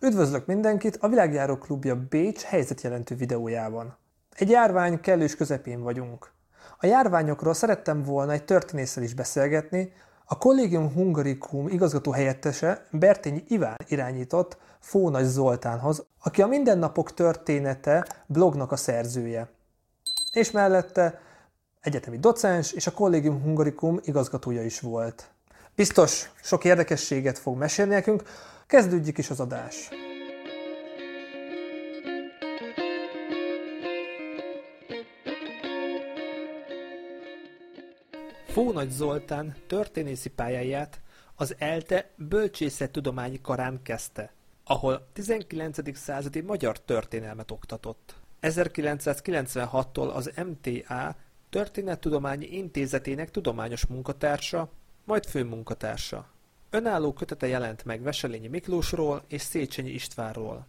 Üdvözlök mindenkit a Világjáró Klubja Bécs helyzetjelentő videójában. Egy járvány kellős közepén vagyunk. A járványokról szerettem volna egy történésszel is beszélgetni, a Collegium Hungaricum igazgató helyettese Bertényi Iván irányított Fónagy Zoltánhoz, aki a Mindennapok története blognak a szerzője. És mellette egyetemi docens és a Collegium Hungaricum igazgatója is volt. Biztos sok érdekességet fog mesélni nekünk, kezdődjük is az adás. Fónagy Zoltán történészi pályáját az ELTE bölcsészettudományi karán kezdte, ahol 19. századi magyar történelmet oktatott. 1996-tól az MTA Történettudományi Intézetének tudományos munkatársa, majd főmunkatársa. Önálló kötete jelent meg Veselényi Miklósról és Széchenyi Istvánról.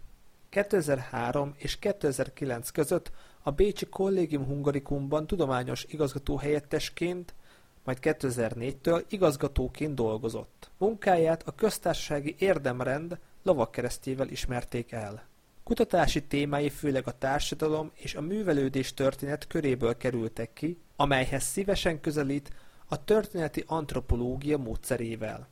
2003 és 2009 között a Bécsi Collegium Hungaricumban tudományos igazgató helyettesként, majd 2004-től igazgatóként dolgozott. Munkáját a köztársasági érdemrend lovakkeresztjével ismerték el. Kutatási témái főleg a társadalom és a művelődés történet köréből kerültek ki, amelyhez szívesen közelít a történeti antropológia módszerével.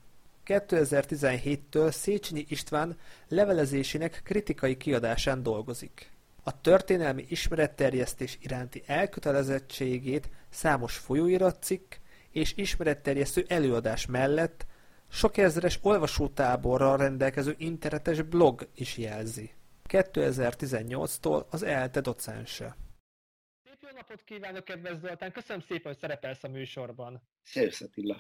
2017-től Széchenyi István levelezésének kritikai kiadásán dolgozik. A történelmi ismeretterjesztés iránti elkötelezettségét számos folyóiratcikk és ismeretterjesztő előadás mellett sok ezres olvasótáborral rendelkező internetes blog is jelzi. 2018-tól az ELTE docense. Jó napot kívánok, kedves Zoltán! Köszönöm szépen, hogy szerepelsz a műsorban. Szervusz Attila!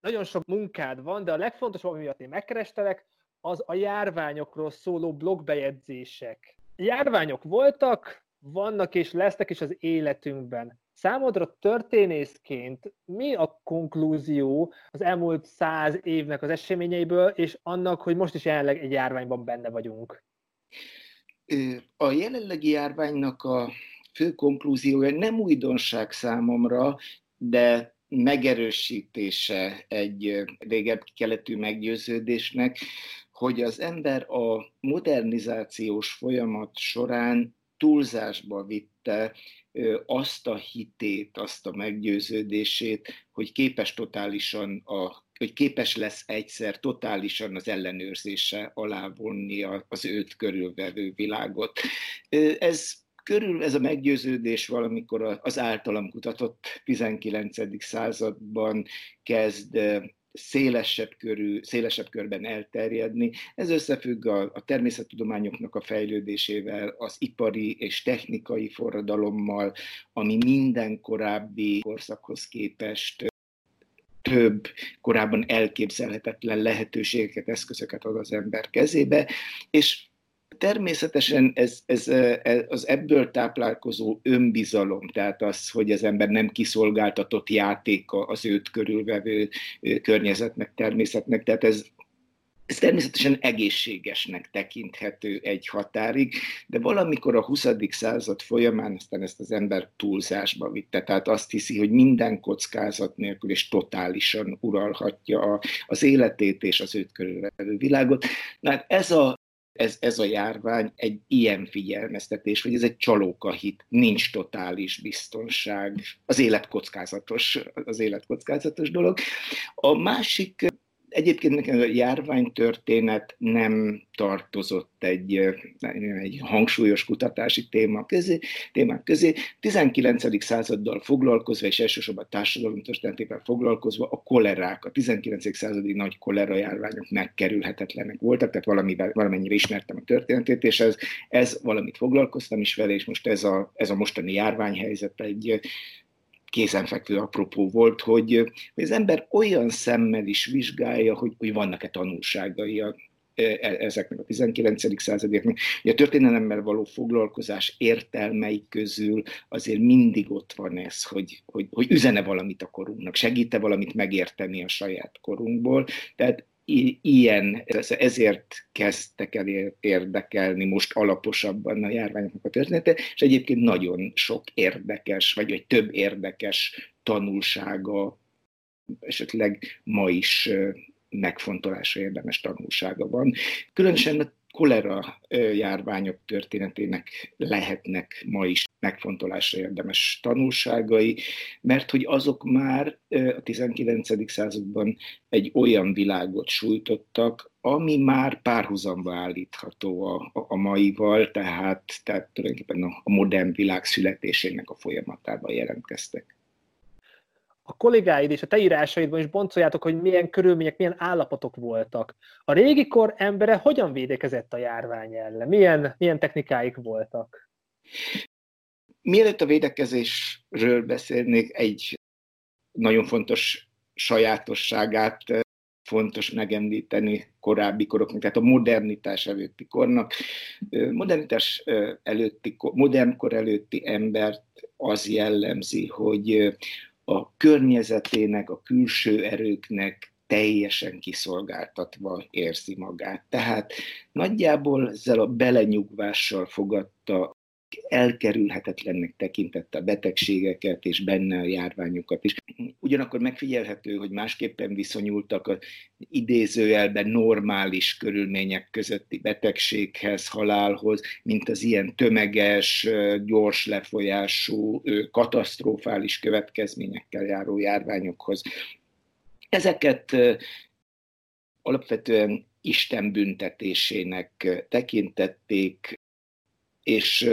Nagyon sok munkád van, de a legfontosabb, ami miatt én megkerestelek, az a járványokról szóló blogbejegyzések. Járványok voltak, vannak és lesznek is az életünkben. Számodra történészként mi a konklúzió az elmúlt száz évnek az eseményeiből, és annak, hogy most is jelenleg egy járványban benne vagyunk? A jelenlegi járványnak a fő konklúziója nem újdonság számomra, de megerősítése egy régebb keletű meggyőződésnek, hogy az ember a modernizációs folyamat során túlzásba vitte azt a hitét, azt a meggyőződését, hogy képes totálisan a hogy képes lesz egyszer totálisan az ellenőrzése alá vonni az őt körülvevő világot. Ez körül ez a meggyőződés valamikor az általam kutatott 19. században kezd szélesebb, körű, szélesebb körben elterjedni. Ez összefügg a, a természettudományoknak a fejlődésével, az ipari és technikai forradalommal, ami minden korábbi korszakhoz képest több korábban elképzelhetetlen lehetőségeket, eszközöket ad az ember kezébe, és természetesen ez, ez, ez az ebből táplálkozó önbizalom, tehát az, hogy az ember nem kiszolgáltatott játéka az őt körülvevő környezetnek, természetnek, tehát ez, ez természetesen egészségesnek tekinthető egy határig, de valamikor a 20. század folyamán aztán ezt az ember túlzásba vitte, tehát azt hiszi, hogy minden kockázat nélkül és totálisan uralhatja az életét és az őt körülvevő világot. Na, hát ez a ez, ez a járvány egy ilyen figyelmeztetés, hogy ez egy csalókahit, nincs totális biztonság, az élet kockázatos, az élet kockázatos dolog. A másik Egyébként nekem a járványtörténet nem tartozott egy, egy hangsúlyos kutatási téma közé, témák közé. 19. századdal foglalkozva, és elsősorban a társadalom történetével foglalkozva a kolerák, a 19. századi nagy kolera járványok megkerülhetetlenek voltak, tehát valamivel, valamennyire ismertem a történetét, és ez, ez valamit foglalkoztam is vele, és most ez a, ez a mostani járványhelyzet egy kézenfekvő apropó volt, hogy, az ember olyan szemmel is vizsgálja, hogy, hogy vannak-e tanulságai a, e, e, ezeknek a 19. századiaknak. A történelemmel való foglalkozás értelmei közül azért mindig ott van ez, hogy, hogy, hogy üzene valamit a korunknak, segíte valamit megérteni a saját korunkból. Tehát ilyen, ezért kezdtek el érdekelni most alaposabban a járványoknak a története, és egyébként nagyon sok érdekes, vagy egy több érdekes tanulsága esetleg ma is megfontolásra érdemes tanulsága van. Különösen a kolera járványok történetének lehetnek ma is megfontolásra érdemes tanulságai, mert hogy azok már a 19. században egy olyan világot sújtottak, ami már párhuzamba állítható a, a, maival, tehát, tehát tulajdonképpen a modern világ születésének a folyamatában jelentkeztek a kollégáid és a te írásaidban is boncoljátok, hogy milyen körülmények, milyen állapotok voltak. A régi kor embere hogyan védekezett a járvány ellen? Milyen, milyen technikáik voltak? Mielőtt a védekezésről beszélnék, egy nagyon fontos sajátosságát fontos megemlíteni korábbi koroknak, tehát a modernitás előtti kornak. Modernitás előtti, modern kor előtti embert az jellemzi, hogy a környezetének, a külső erőknek teljesen kiszolgáltatva érzi magát. Tehát nagyjából ezzel a belenyugvással fogadta elkerülhetetlennek tekintette a betegségeket és benne a járványokat is. Ugyanakkor megfigyelhető, hogy másképpen viszonyultak az idézőjelben normális körülmények közötti betegséghez, halálhoz, mint az ilyen tömeges, gyors lefolyású, katasztrofális következményekkel járó járványokhoz. Ezeket alapvetően Isten büntetésének tekintették, és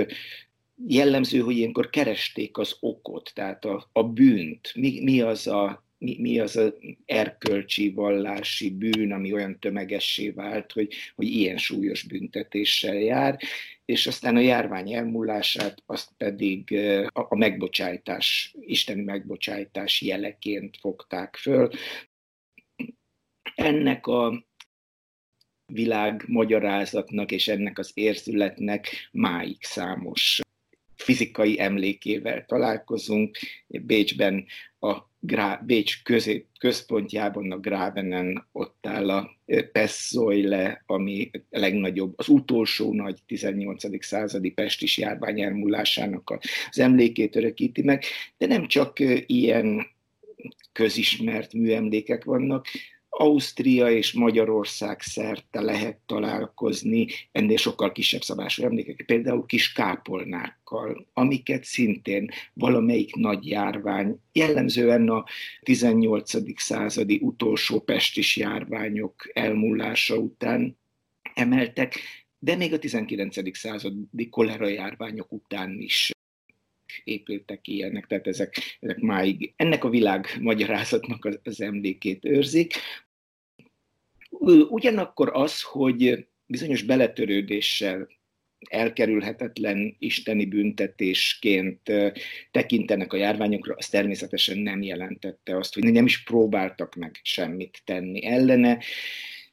jellemző, hogy ilyenkor keresték az okot, tehát a, a bűnt, mi, mi az a mi, mi az az erkölcsi, vallási bűn, ami olyan tömegessé vált, hogy, hogy ilyen súlyos büntetéssel jár, és aztán a járvány elmúlását, azt pedig a, a megbocsájtás, isteni megbocsájtás jeleként fogták föl. Ennek a világ magyarázatnak és ennek az érzületnek máig számos fizikai emlékével találkozunk. Bécsben a Grá, Bécs közé, központjában a Grávenen ott áll a Peszoile, ami a legnagyobb, az utolsó nagy 18. századi pestis járvány elmúlásának az emlékét örökíti meg, de nem csak ilyen közismert műemlékek vannak, Ausztria és Magyarország szerte lehet találkozni ennél sokkal kisebb szabású emlékek, például kis kápolnákkal, amiket szintén valamelyik nagy járvány, jellemzően a 18. századi utolsó pestis járványok elmúlása után emeltek, de még a 19. századi kolera járványok után is épültek ilyenek, tehát ezek, ezek máig ennek a világ magyarázatnak az, az emlékét őrzik. Ugyanakkor az, hogy bizonyos beletörődéssel elkerülhetetlen isteni büntetésként tekintenek a járványokra, az természetesen nem jelentette azt, hogy nem is próbáltak meg semmit tenni ellene.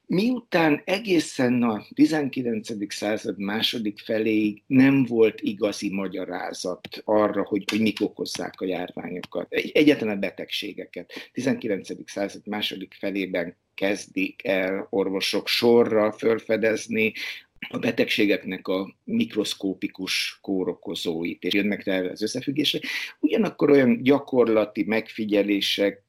Miután egészen a 19. század második feléig nem volt igazi magyarázat arra, hogy, hogy mik okozzák a járványokat, egyetlen a betegségeket. 19. század második felében kezdik el orvosok sorra fölfedezni a betegségeknek a mikroszkópikus kórokozóit, és jönnek rá az összefüggések. Ugyanakkor olyan gyakorlati megfigyelések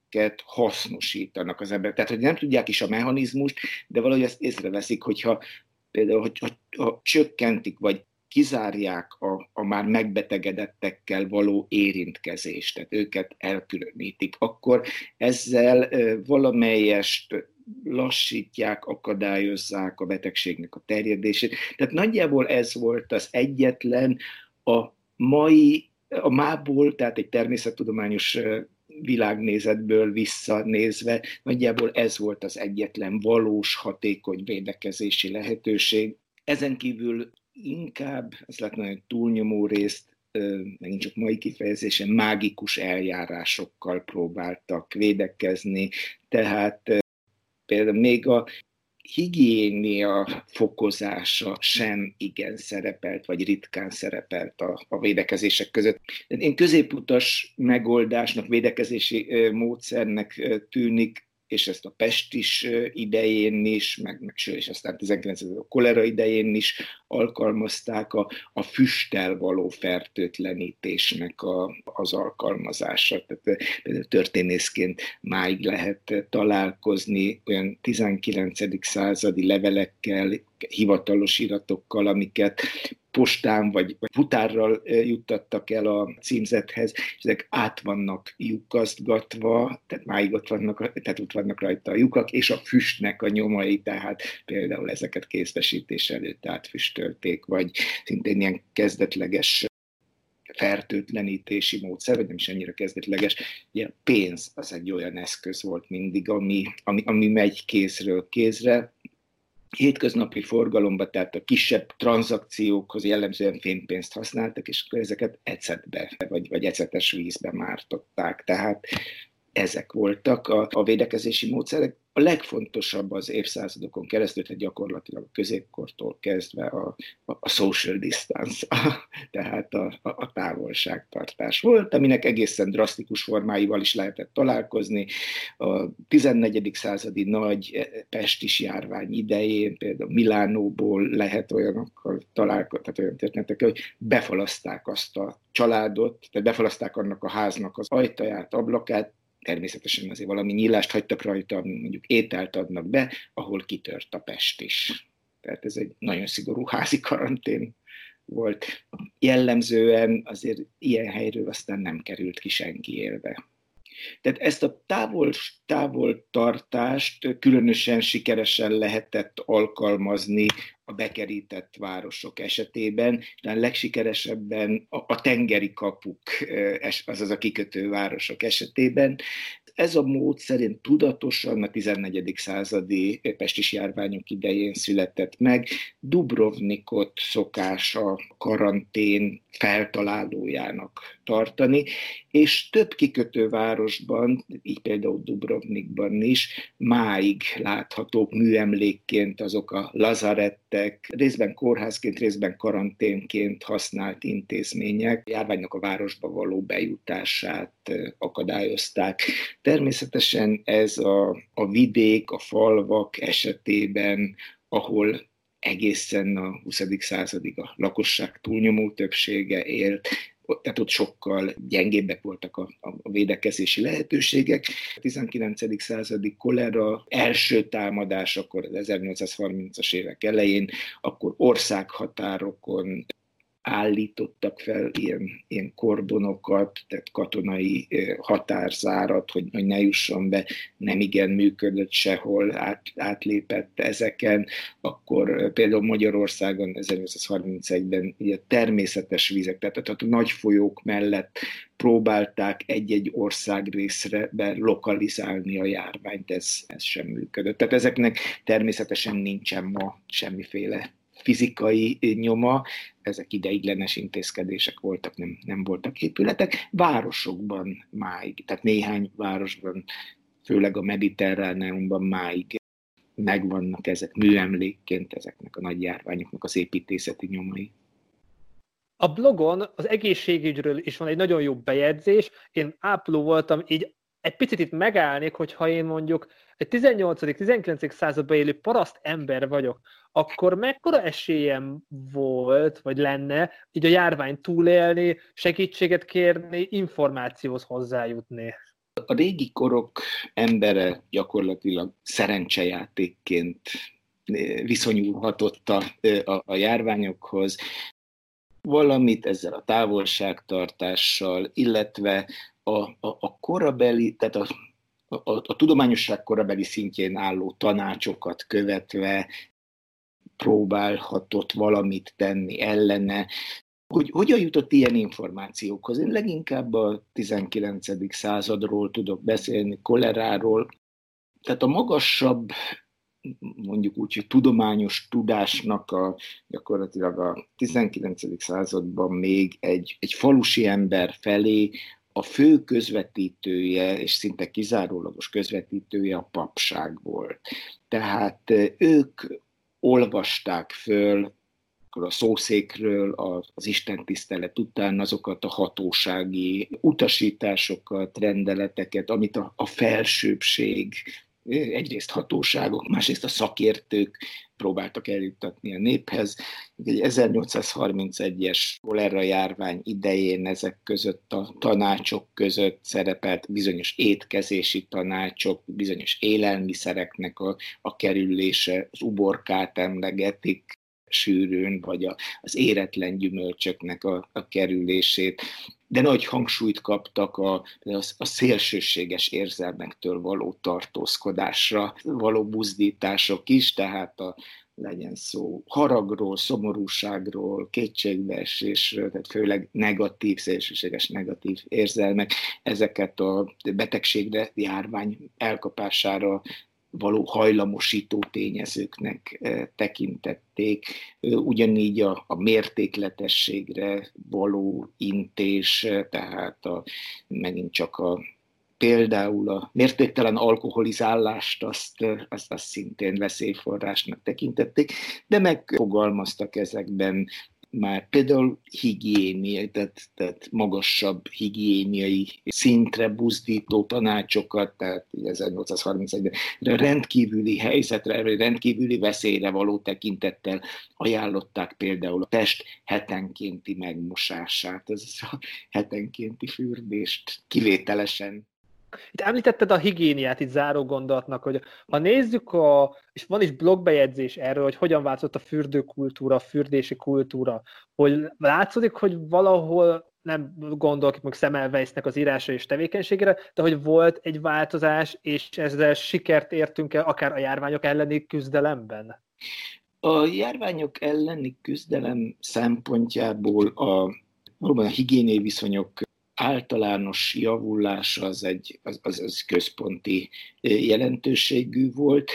hasznosítanak az emberek. Tehát, hogy nem tudják is a mechanizmust, de valahogy ezt észreveszik, hogyha például, hogy, ha, ha csökkentik, vagy kizárják a, a már megbetegedettekkel való érintkezést, tehát őket elkülönítik, akkor ezzel valamelyest lassítják, akadályozzák a betegségnek a terjedését. Tehát nagyjából ez volt az egyetlen a mai, a mából, tehát egy természettudományos világnézetből visszanézve, nagyjából ez volt az egyetlen valós, hatékony védekezési lehetőség. Ezen kívül inkább, ez lett nagyon túlnyomó részt, megint csak mai kifejezésen, mágikus eljárásokkal próbáltak védekezni, tehát például még a higiénia fokozása sem igen szerepelt, vagy ritkán szerepelt a, a védekezések között. Én középutas megoldásnak, védekezési módszernek tűnik és ezt a pest idején is, meg, meg és aztán 19. a kolera idején is alkalmazták a, a füsttel való fertőtlenítésnek a, az alkalmazása. Tehát például történészként máig lehet találkozni olyan 19. századi levelekkel, hivatalos iratokkal, amiket postán vagy, futárral juttattak el a címzethez, és ezek át vannak lyukasztgatva, tehát máig ott vannak, tehát ott vannak rajta a lyukak, és a füstnek a nyomai, tehát például ezeket készbesítés előtt átfüstölték, vagy szintén ilyen kezdetleges fertőtlenítési módszer, vagy nem is ennyire kezdetleges. Ugye pénz az egy olyan eszköz volt mindig, ami, ami, ami megy kézről kézre, hétköznapi forgalomba, tehát a kisebb tranzakciókhoz jellemzően fénypénzt használtak, és ezeket ecetbe, vagy, vagy ecetes vízbe mártották. Tehát ezek voltak a, a védekezési módszerek. A legfontosabb az évszázadokon keresztül, tehát gyakorlatilag a középkortól kezdve a, a, a social distance, a, tehát a, a, a távolságtartás volt, aminek egészen drasztikus formáival is lehetett találkozni. A 14. századi nagy pestis járvány idején, például Milánóból lehet olyanokkal találkozni, tehát olyan történetek, hogy befalaszták azt a családot, tehát befalaszták annak a háznak az ajtaját, ablakát, természetesen azért valami nyílást hagytak rajta, mondjuk ételt adnak be, ahol kitört a pest is. Tehát ez egy nagyon szigorú házi karantén volt. Jellemzően azért ilyen helyről aztán nem került ki senki élve. Tehát ezt a távol, távol tartást különösen sikeresen lehetett alkalmazni a bekerített városok esetében, de a legsikeresebben a, a tengeri kapuk, azaz a kikötő városok esetében, ez a mód szerint tudatosan a 14. századi pestis járványok idején született meg. Dubrovnikot szokás a karantén feltalálójának tartani, és több kikötővárosban, így például Dubrovnikban is, máig láthatók műemlékként azok a lazarettek, részben kórházként, részben karanténként használt intézmények, járványnak a városba való bejutását akadályozták. Természetesen ez a, a vidék, a falvak esetében, ahol egészen a 20. századig a lakosság túlnyomó többsége élt, tehát ott sokkal gyengébbek voltak a, a védekezési lehetőségek. A 19. századi kolera első támadás, akkor az 1830-as évek elején, akkor országhatárokon állítottak fel ilyen, ilyen kordonokat, tehát katonai határzárat, hogy, hogy ne jusson be, nem igen működött sehol, át, átlépett ezeken, akkor például Magyarországon 1831-ben ugye természetes vizek, tehát, tehát a nagy folyók mellett próbálták egy-egy országrészre be lokalizálni a járványt, ez, ez sem működött. Tehát ezeknek természetesen nincsen ma semmiféle fizikai nyoma, ezek ideiglenes intézkedések voltak, nem, nem voltak épületek. Városokban máig, tehát néhány városban, főleg a mediterráneumban máig megvannak ezek műemlékként ezeknek a nagy járványoknak az építészeti nyomai. A blogon az egészségügyről is van egy nagyon jó bejegyzés. Én ápoló voltam, így egy picit itt megállnék, hogyha én mondjuk egy 18.-19. században élő paraszt ember vagyok, akkor mekkora esélyem volt, vagy lenne így a járvány túlélni, segítséget kérni, információhoz hozzájutni? A régi korok embere gyakorlatilag szerencsejátékként viszonyulhatott a, a, a járványokhoz, valamit ezzel a távolságtartással, illetve a, a, a korabeli, tehát a, a, a tudományosság korabeli szintjén álló tanácsokat követve próbálhatott valamit tenni ellene. Hogy hogyan jutott ilyen információkhoz? Én leginkább a 19. századról tudok beszélni, koleráról. Tehát a magasabb mondjuk úgy, hogy tudományos tudásnak a, gyakorlatilag a 19. században még egy, egy falusi ember felé a fő közvetítője, és szinte kizárólagos közvetítője a papság volt. Tehát ők olvasták föl a szószékről az Isten tisztelet után azokat a hatósági utasításokat, rendeleteket, amit a, a felsőbbség egyrészt hatóságok, másrészt a szakértők próbáltak eljuttatni a néphez. Egy 1831-es kolera járvány idején ezek között a tanácsok között szerepelt bizonyos étkezési tanácsok, bizonyos élelmiszereknek a, a kerülése, az uborkát emlegetik, sűrűn, vagy a, az éretlen gyümölcsöknek a, a kerülését, de nagy hangsúlyt kaptak a, a, a szélsőséges érzelmektől való tartózkodásra való buzdítások is, tehát a, legyen szó haragról, szomorúságról, kétségbeesésről, tehát főleg negatív, szélsőséges negatív érzelmek, ezeket a betegségre, járvány elkapására való hajlamosító tényezőknek eh, tekintették, ugyanígy a, a mértékletességre való intés, eh, tehát a, megint csak a például a mértéktelen alkoholizálást azt, eh, azt, azt szintén veszélyforrásnak tekintették, de megfogalmaztak ezekben már például higiéniai, tehát, tehát magasabb higiéniai szintre buzdító tanácsokat, tehát 1831-ben rendkívüli helyzetre, rendkívüli veszélyre való tekintettel ajánlották például a test hetenkénti megmosását, ez a hetenkénti fürdést kivételesen itt említetted a higiéniát itt záró gondolatnak, hogy ha nézzük, a, és van is blogbejegyzés erről, hogy hogyan változott a fürdőkultúra, a fürdési kultúra, hogy látszódik, hogy valahol nem gondolok meg Semmelweisnek az írása és tevékenységére, de hogy volt egy változás, és ezzel sikert értünk el akár a járványok elleni küzdelemben? A járványok elleni küzdelem szempontjából a valóban a higiéniai viszonyok általános javulás az egy az, az, az központi jelentőségű volt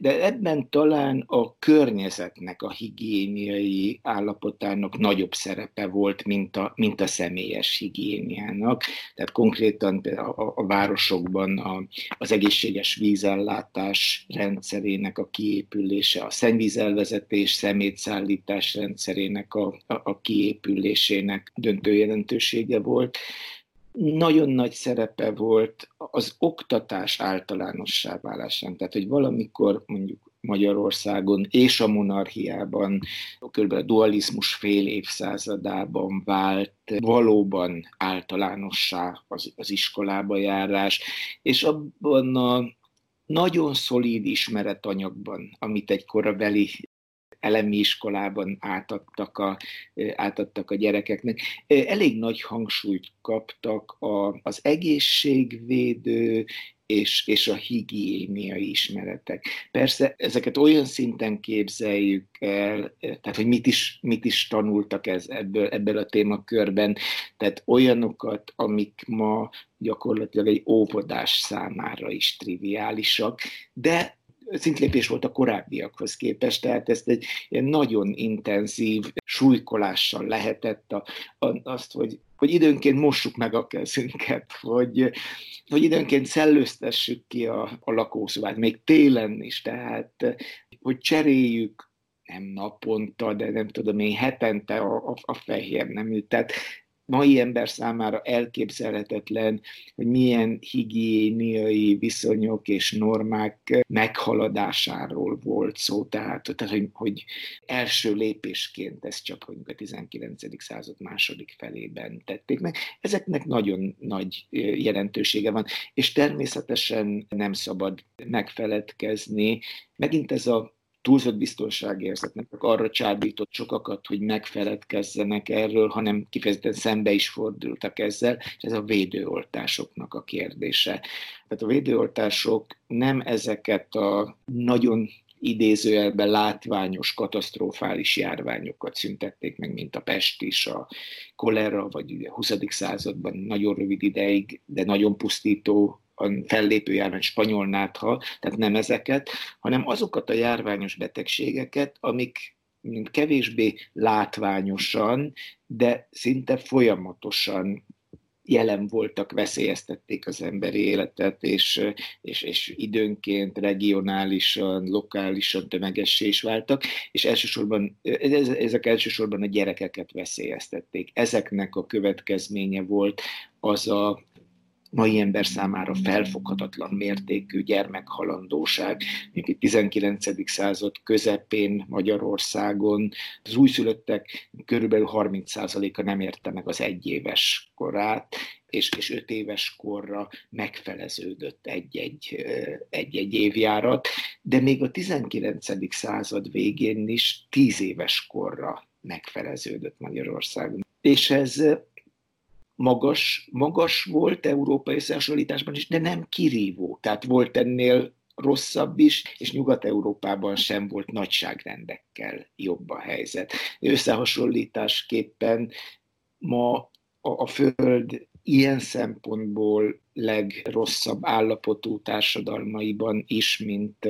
de ebben talán a környezetnek a higiéniai állapotának nagyobb szerepe volt, mint a, mint a személyes higiéniának. Tehát konkrétan a, a városokban a, az egészséges vízellátás rendszerének a kiépülése, a szennyvízelvezetés, szemétszállítás rendszerének a, a, a kiépülésének döntő jelentősége volt nagyon nagy szerepe volt az oktatás általánossá válásán. Tehát, hogy valamikor mondjuk Magyarországon és a monarchiában, kb. a dualizmus fél évszázadában vált valóban általánossá az, az iskolába járás, és abban a nagyon szolíd ismeretanyagban, amit egy korabeli elemi iskolában átadtak a, átadtak a gyerekeknek. Elég nagy hangsúlyt kaptak a, az egészségvédő és, és a higiéniai ismeretek. Persze ezeket olyan szinten képzeljük el, tehát hogy mit is, mit is tanultak ez, ebből, ebből a témakörben, tehát olyanokat, amik ma gyakorlatilag egy óvodás számára is triviálisak, de szintlépés volt a korábbiakhoz képest, tehát ezt egy nagyon intenzív súlykolással lehetett a, a, azt, hogy, hogy időnként mossuk meg a kezünket, hogy, hogy időnként szellőztessük ki a, a lakószobát, még télen is, tehát hogy cseréljük nem naponta, de nem tudom én, hetente a, a, a fehér nemű. Tehát mai ember számára elképzelhetetlen, hogy milyen higiéniai viszonyok és normák meghaladásáról volt szó, tehát, tehát hogy, hogy első lépésként ezt csak hogy a 19. század második felében tették meg. Ezeknek nagyon nagy jelentősége van, és természetesen nem szabad megfeledkezni. Megint ez a túlzott biztonságérzetnek arra csábított sokakat, hogy megfeledkezzenek erről, hanem kifejezetten szembe is fordultak ezzel, és ez a védőoltásoknak a kérdése. Tehát a védőoltások nem ezeket a nagyon idézőjelben látványos, katasztrofális járványokat szüntették meg, mint a pest is, a kolera, vagy a 20. században nagyon rövid ideig, de nagyon pusztító a fellépő járvány spanyol nátha, tehát nem ezeket, hanem azokat a járványos betegségeket, amik kevésbé látványosan, de szinte folyamatosan jelen voltak, veszélyeztették az emberi életet, és, és, és időnként regionálisan, lokálisan tömegessé is váltak, és elsősorban, ezek elsősorban a gyerekeket veszélyeztették. Ezeknek a következménye volt az a mai ember számára felfoghatatlan mértékű gyermekhalandóság, mint a 19. század közepén Magyarországon. Az újszülöttek körülbelül 30%-a nem érte meg az egyéves korát, és, és öt éves korra megfeleződött egy-egy, egy-egy évjárat, de még a 19. század végén is tíz éves korra megfeleződött Magyarországon. És ez magas, magas volt európai összehasonlításban is, de nem kirívó. Tehát volt ennél rosszabb is, és Nyugat-Európában sem volt nagyságrendekkel jobb a helyzet. Összehasonlításképpen ma a, a Föld ilyen szempontból legrosszabb állapotú társadalmaiban is, mint,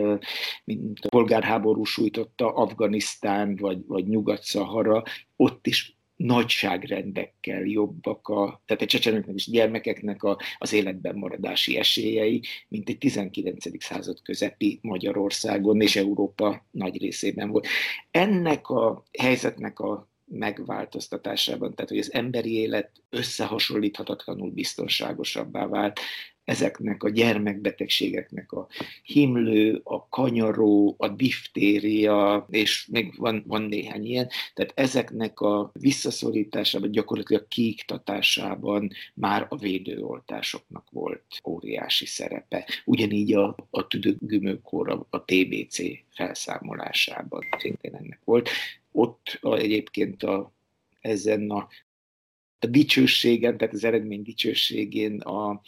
mint a polgárháború sújtotta Afganisztán vagy, vagy Nyugat-Szahara, ott is nagyságrendekkel jobbak a, tehát a csecsemőknek és gyermekeknek a, az életben maradási esélyei, mint egy 19. század közepi Magyarországon és Európa nagy részében volt. Ennek a helyzetnek a megváltoztatásában, tehát hogy az emberi élet összehasonlíthatatlanul biztonságosabbá vált, ezeknek a gyermekbetegségeknek a himlő, a kanyaró, a diftéria, és még van, van néhány ilyen, tehát ezeknek a visszaszorításában, gyakorlatilag kiiktatásában már a védőoltásoknak volt óriási szerepe. Ugyanígy a, a tüdőgümőkóra, a TBC felszámolásában szintén ennek volt. Ott a, egyébként a, ezen a a dicsőségen, tehát az eredmény dicsőségén a,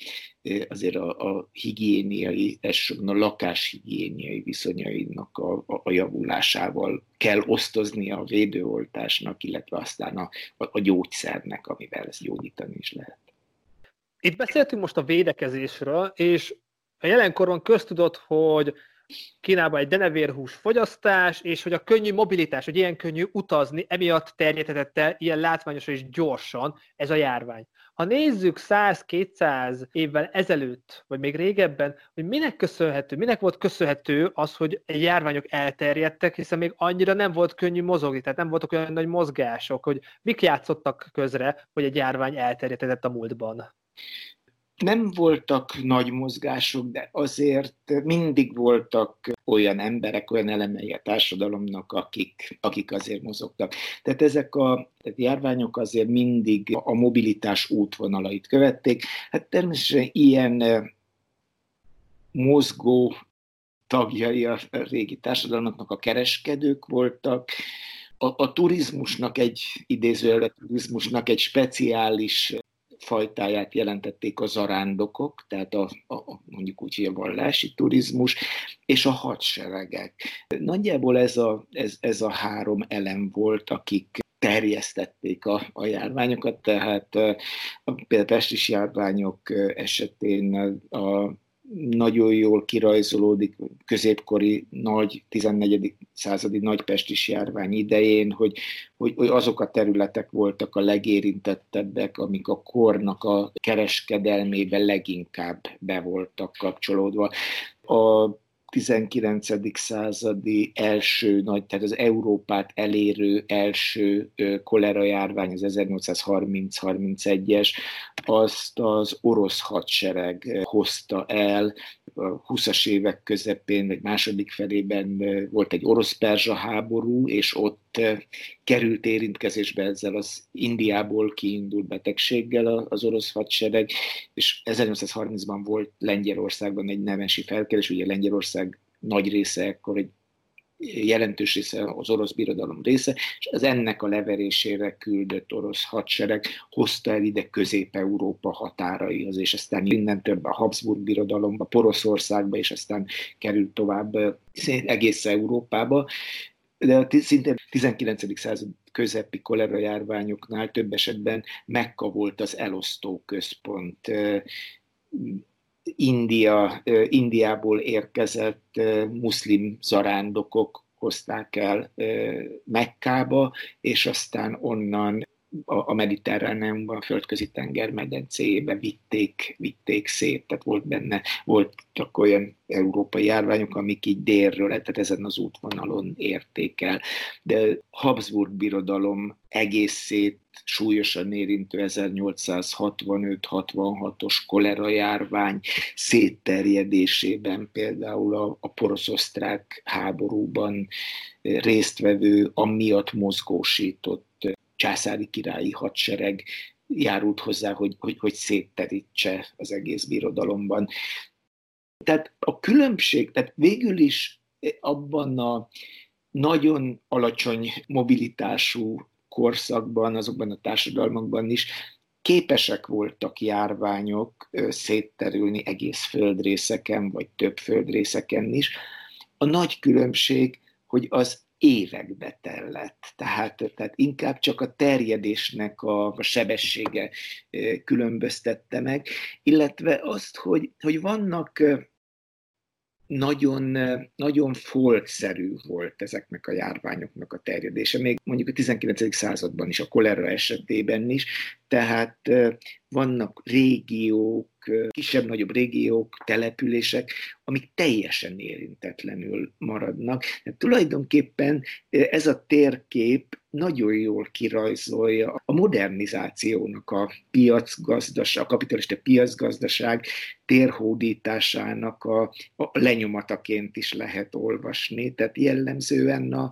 azért a, a higiéniai, elsősorban a lakáshigiéniai viszonyainak a, a, a javulásával kell osztozni a védőoltásnak, illetve aztán a, a, a gyógyszernek, amivel ezt gyógyítani is lehet. Itt beszéltünk most a védekezésről, és a jelenkorban köztudott, hogy Kínában egy denevérhús fogyasztás, és hogy a könnyű mobilitás, hogy ilyen könnyű utazni, emiatt terjedhetett el ilyen látványosan és gyorsan ez a járvány. Ha nézzük 100-200 évvel ezelőtt, vagy még régebben, hogy minek köszönhető, minek volt köszönhető az, hogy járványok elterjedtek, hiszen még annyira nem volt könnyű mozogni, tehát nem voltak olyan nagy mozgások, hogy mik játszottak közre, hogy egy járvány elterjedhetett a múltban nem voltak nagy mozgások, de azért mindig voltak olyan emberek, olyan elemei a társadalomnak, akik, akik azért mozogtak. Tehát ezek a tehát járványok azért mindig a mobilitás útvonalait követték. Hát természetesen ilyen mozgó tagjai a régi társadalomnak a kereskedők voltak, a, a turizmusnak egy idézőjelet turizmusnak egy speciális fajtáját jelentették a zarándokok, tehát a, a, mondjuk úgy, hogy a vallási turizmus, és a hadseregek. Nagyjából ez a, ez, ez a három elem volt, akik terjesztették a, a járványokat, tehát például a pestis járványok esetén a nagyon jól kirajzolódik középkori nagy 14. századi nagypestis járvány idején, hogy, hogy, hogy azok a területek voltak a legérintettebbek, amik a kornak a kereskedelmébe leginkább be voltak kapcsolódva. A 19. századi első nagy, tehát az Európát elérő első kolera járvány, az 1830-31-es, azt az orosz hadsereg hozta el, a 20-as évek közepén, vagy második felében volt egy orosz-perzsa háború, és ott került érintkezésbe ezzel az Indiából kiindult betegséggel az orosz hadsereg, és 1830-ban volt Lengyelországban egy nemesi felkelés, ugye Lengyelország nagy része ekkor egy jelentős része az orosz birodalom része, és az ennek a leverésére küldött orosz hadsereg hozta el ide Közép-Európa határaihoz, és aztán innen több a Habsburg birodalomba, Poroszországba, és aztán került tovább egész Európába, de szinte 19. század közepi kolera járványoknál több esetben Mekka volt az elosztó központ. India, Indiából érkezett muszlim zarándokok hozták el Mekkába, és aztán onnan a mediterráneumban, a földközi tenger medencéjébe vitték, vitték szét, tehát volt benne, voltak olyan európai járványok, amik így délről, tehát ezen az útvonalon érték el. De Habsburg birodalom egészét súlyosan érintő 1865-66-os kolera járvány szétterjedésében például a, a porosz-osztrák háborúban résztvevő, amiatt mozgósított császári királyi hadsereg járult hozzá, hogy, hogy, hogy szétterítse az egész birodalomban. Tehát a különbség, tehát végül is abban a nagyon alacsony mobilitású korszakban, azokban a társadalmakban is képesek voltak járványok szétterülni egész földrészeken, vagy több földrészeken is. A nagy különbség, hogy az évekbe tellett. Tehát, tehát inkább csak a terjedésnek a, a sebessége különböztette meg, illetve azt, hogy, hogy vannak nagyon, nagyon foltszerű volt ezeknek a járványoknak a terjedése, még mondjuk a 19. században is, a kolera esetében is, tehát vannak régiók, kisebb-nagyobb régiók, települések, amik teljesen érintetlenül maradnak. Tehát tulajdonképpen ez a térkép nagyon jól kirajzolja a modernizációnak a piacgazdaság, a kapitalista piacgazdaság térhódításának a, a lenyomataként is lehet olvasni. Tehát jellemzően a,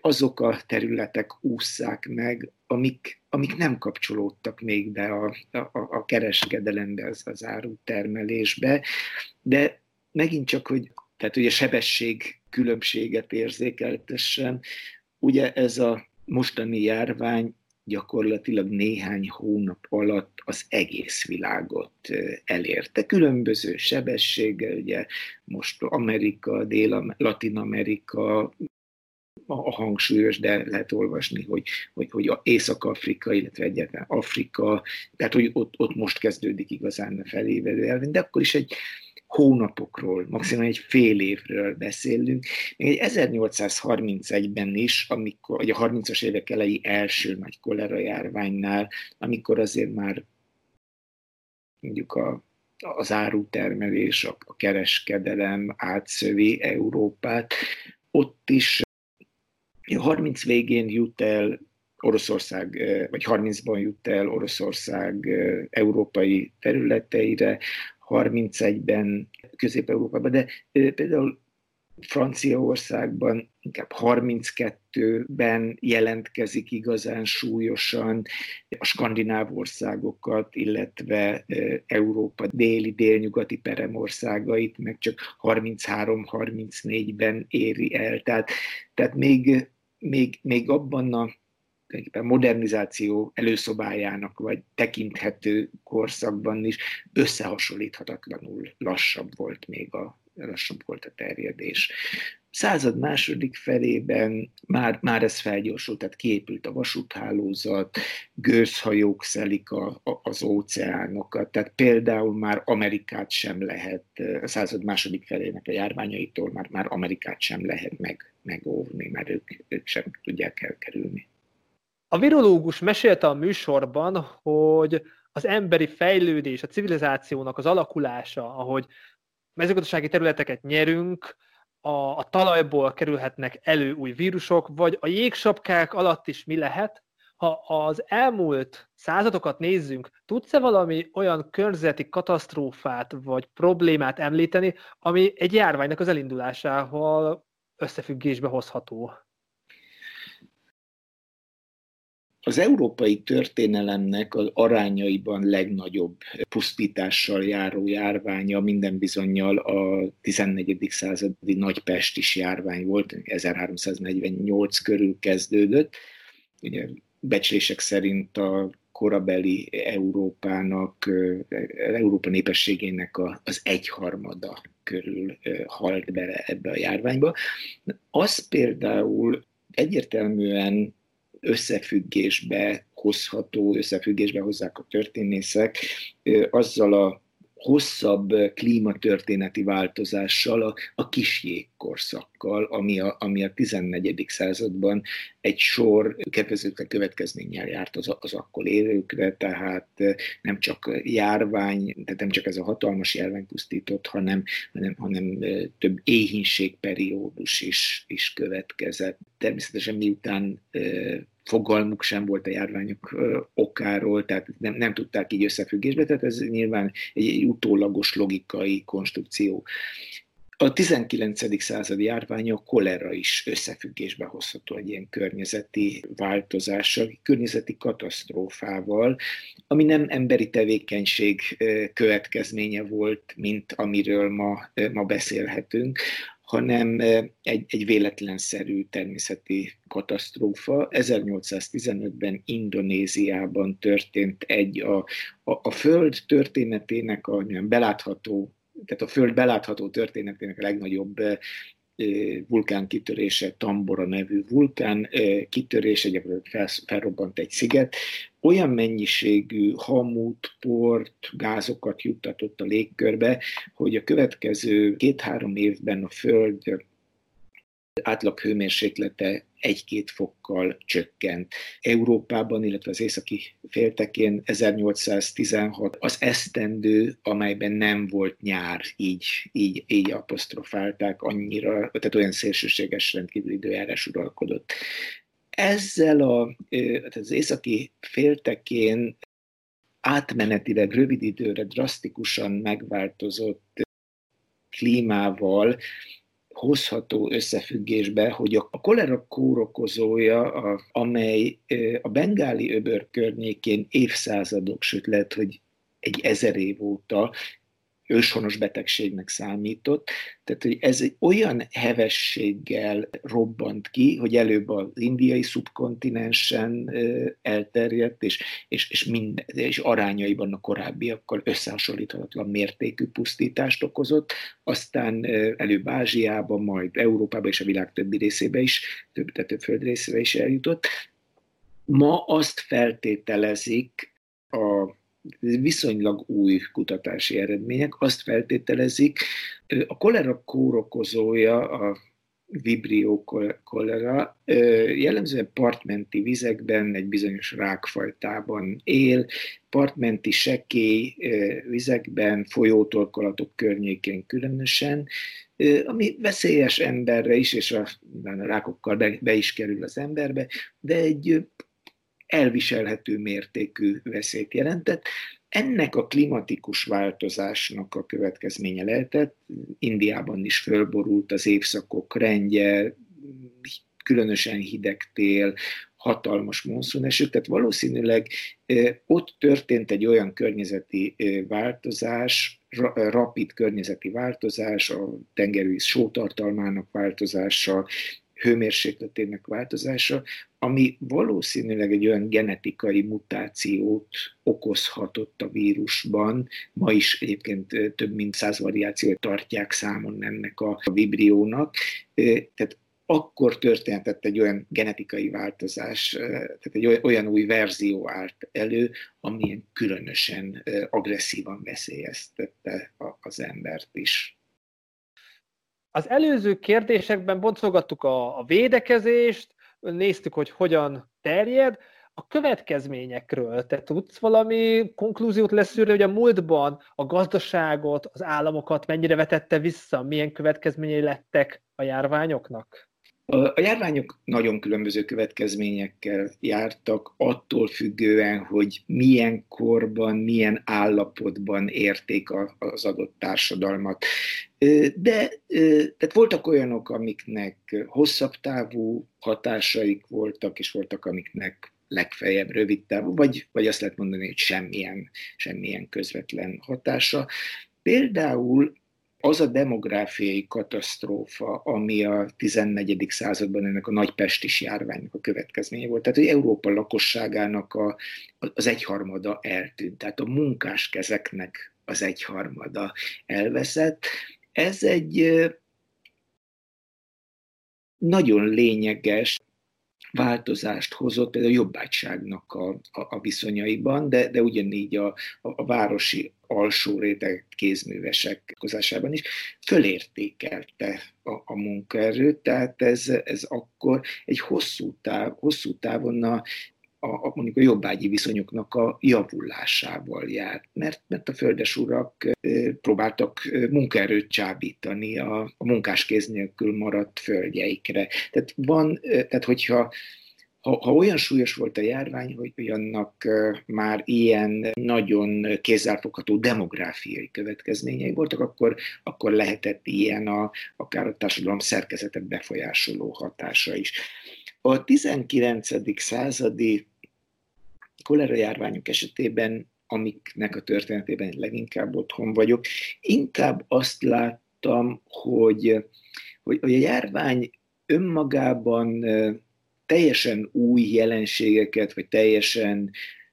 azok a területek ússzák meg, amik, amik nem kapcsolódtak még be a, a, a kereskedelembe, az, az árutermelésbe, de megint csak, hogy tehát ugye sebesség különbséget érzékeltessen, ugye ez a mostani járvány gyakorlatilag néhány hónap alatt az egész világot elérte. Különböző sebességgel, ugye most Amerika, Dél-Latin-Amerika, a hangsúlyos, de lehet olvasni, hogy, hogy, hogy Észak-Afrika, illetve egyáltalán Afrika, tehát hogy ott, ott most kezdődik igazán a felévelő elvén, de akkor is egy hónapokról, maximum egy fél évről beszélünk. Még egy 1831-ben is, amikor, vagy a 30-as évek elejé első nagy kolera járványnál, amikor azért már mondjuk a, az árutermelés, a, a kereskedelem átszövi Európát, ott is a 30 végén jut el Oroszország, vagy 30-ban jut el Oroszország európai területeire, 31-ben Közép-Európában, de például Franciaországban inkább 32-ben jelentkezik igazán súlyosan a skandináv országokat, illetve Európa déli, délnyugati peremországait, meg csak 33-34-ben éri el. Tehát, tehát még még, még abban a modernizáció előszobájának vagy tekinthető korszakban is összehasonlíthatatlanul lassabb volt még a, lassabb volt a terjedés. Század második felében már, már ez felgyorsult, tehát kiépült a vasúthálózat, gőzhajók szelik a, a, az óceánokat, tehát például már Amerikát sem lehet, a század második felének a járványaitól már, már Amerikát sem lehet meg, megóvni, mert ők, ők sem tudják elkerülni. A virológus mesélte a műsorban, hogy az emberi fejlődés, a civilizációnak az alakulása, ahogy mezőgazdasági területeket nyerünk, a, a talajból kerülhetnek elő új vírusok, vagy a jégsapkák alatt is mi lehet. Ha az elmúlt századokat nézzünk, tudsz-e valami olyan környezeti katasztrófát vagy problémát említeni, ami egy járványnak az elindulásával összefüggésbe hozható? Az európai történelemnek az arányaiban legnagyobb pusztítással járó járványa minden bizonyal a 14. századi nagypestis járvány volt, 1348 körül kezdődött. Ugye becslések szerint a korabeli Európának, Európa népességének az egyharmada körül halt bele ebbe a járványba. Az például egyértelműen összefüggésbe hozható, összefüggésbe hozzák a történészek azzal a hosszabb klímatörténeti változással, a, a kis jégkorszakkal, ami a, ami a 14. században egy sor kedvezőtlen következménnyel járt az, az akkor élőkre, tehát nem csak járvány, tehát nem csak ez a hatalmas járvány pusztított, hanem, hanem, hanem több éhínségperiódus is, is következett. Természetesen miután fogalmuk sem volt a járványok okáról, tehát nem, nem tudták így összefüggésbe, tehát ez nyilván egy, egy utólagos logikai konstrukció. A 19. századi járvány a kolera is összefüggésbe hozható egy ilyen környezeti változással, környezeti katasztrófával, ami nem emberi tevékenység következménye volt, mint amiről ma, ma beszélhetünk, hanem egy, egy véletlenszerű természeti katasztrófa. 1815-ben Indonéziában történt egy a, a, a Föld történetének a belátható tehát a Föld belátható történetének a legnagyobb vulkán kitörése, Tambora nevű vulkán kitörése, gyakorlatilag felrobbant egy sziget, olyan mennyiségű hamut, port, gázokat juttatott a légkörbe, hogy a következő két-három évben a Föld átlag hőmérséklete egy-két fokkal csökkent. Európában, illetve az északi féltekén 1816 az esztendő, amelyben nem volt nyár, így, így, így apostrofálták annyira, tehát olyan szélsőséges rendkívül időjárás uralkodott. Ezzel a, az északi féltekén átmenetileg rövid időre drasztikusan megváltozott klímával hozható összefüggésbe, hogy a kolera kórokozója, a, amely a bengáli öbör környékén évszázadok, sőt lehet, hogy egy ezer év óta őshonos betegségnek számított. Tehát, hogy ez egy olyan hevességgel robbant ki, hogy előbb az indiai szubkontinensen elterjedt, és, és, és, minden, és arányaiban a korábbiakkal összehasonlíthatatlan mértékű pusztítást okozott, aztán előbb Ázsiában, majd Európában és a világ többi részébe is, több, több földrészébe is eljutott. Ma azt feltételezik a viszonylag új kutatási eredmények azt feltételezik, a kolera kórokozója, a vibrio kolera jellemzően partmenti vizekben, egy bizonyos rákfajtában él, partmenti sekély vizekben, folyótorkolatok környékén különösen, ami veszélyes emberre is, és a, a rákokkal be, be is kerül az emberbe, de egy elviselhető mértékű veszélyt jelentett. Ennek a klimatikus változásnak a következménye lehetett, Indiában is fölborult az évszakok rendje, különösen hideg tél, hatalmas monszuneső, tehát valószínűleg ott történt egy olyan környezeti változás, rapid környezeti változás, a tengervíz sótartalmának változása, hőmérsékletének változása, ami valószínűleg egy olyan genetikai mutációt okozhatott a vírusban. Ma is egyébként több mint száz variációt tartják számon ennek a vibriónak. Tehát akkor történhetett egy olyan genetikai változás, tehát egy olyan új verzió állt elő, amilyen különösen agresszívan veszélyeztette az embert is. Az előző kérdésekben boncolgattuk a, a védekezést, néztük, hogy hogyan terjed, a következményekről te tudsz valami konklúziót leszűrni, hogy a múltban a gazdaságot, az államokat mennyire vetette vissza, milyen következményei lettek a járványoknak? A járványok nagyon különböző következményekkel jártak, attól függően, hogy milyen korban, milyen állapotban érték az adott társadalmat. De tehát voltak olyanok, amiknek hosszabb távú hatásaik voltak, és voltak, amiknek legfeljebb rövid távú, vagy, vagy azt lehet mondani, hogy semmilyen, semmilyen közvetlen hatása. Például az a demográfiai katasztrófa, ami a 14. században ennek a nagy pestis járványnak a következménye volt. Tehát, hogy Európa lakosságának a, az egyharmada eltűnt, tehát a munkás kezeknek az egyharmada elveszett. Ez egy nagyon lényeges változást hozott például a jobbágyságnak a, a, a viszonyaiban, de, de ugyanígy a, a, a városi alsó réteg kézművesek kozásában is fölértékelte a, a munkaerőt, tehát ez, ez akkor egy hosszú, táv, hosszú távon a a, a, mondjuk a jobbágyi viszonyoknak a javulásával járt, mert, mert a földesurak próbáltak munkaerőt csábítani a, a munkáskéz nélkül maradt földjeikre. Tehát van, tehát hogyha ha, ha olyan súlyos volt a járvány, hogy annak már ilyen nagyon kézzelfogható demográfiai következményei voltak, akkor, akkor lehetett ilyen a, akár a társadalom szerkezetet befolyásoló hatása is. A 19. századi kolera járványok esetében, amiknek a történetében leginkább otthon vagyok, inkább azt láttam, hogy, hogy a járvány önmagában teljesen új jelenségeket, vagy teljesen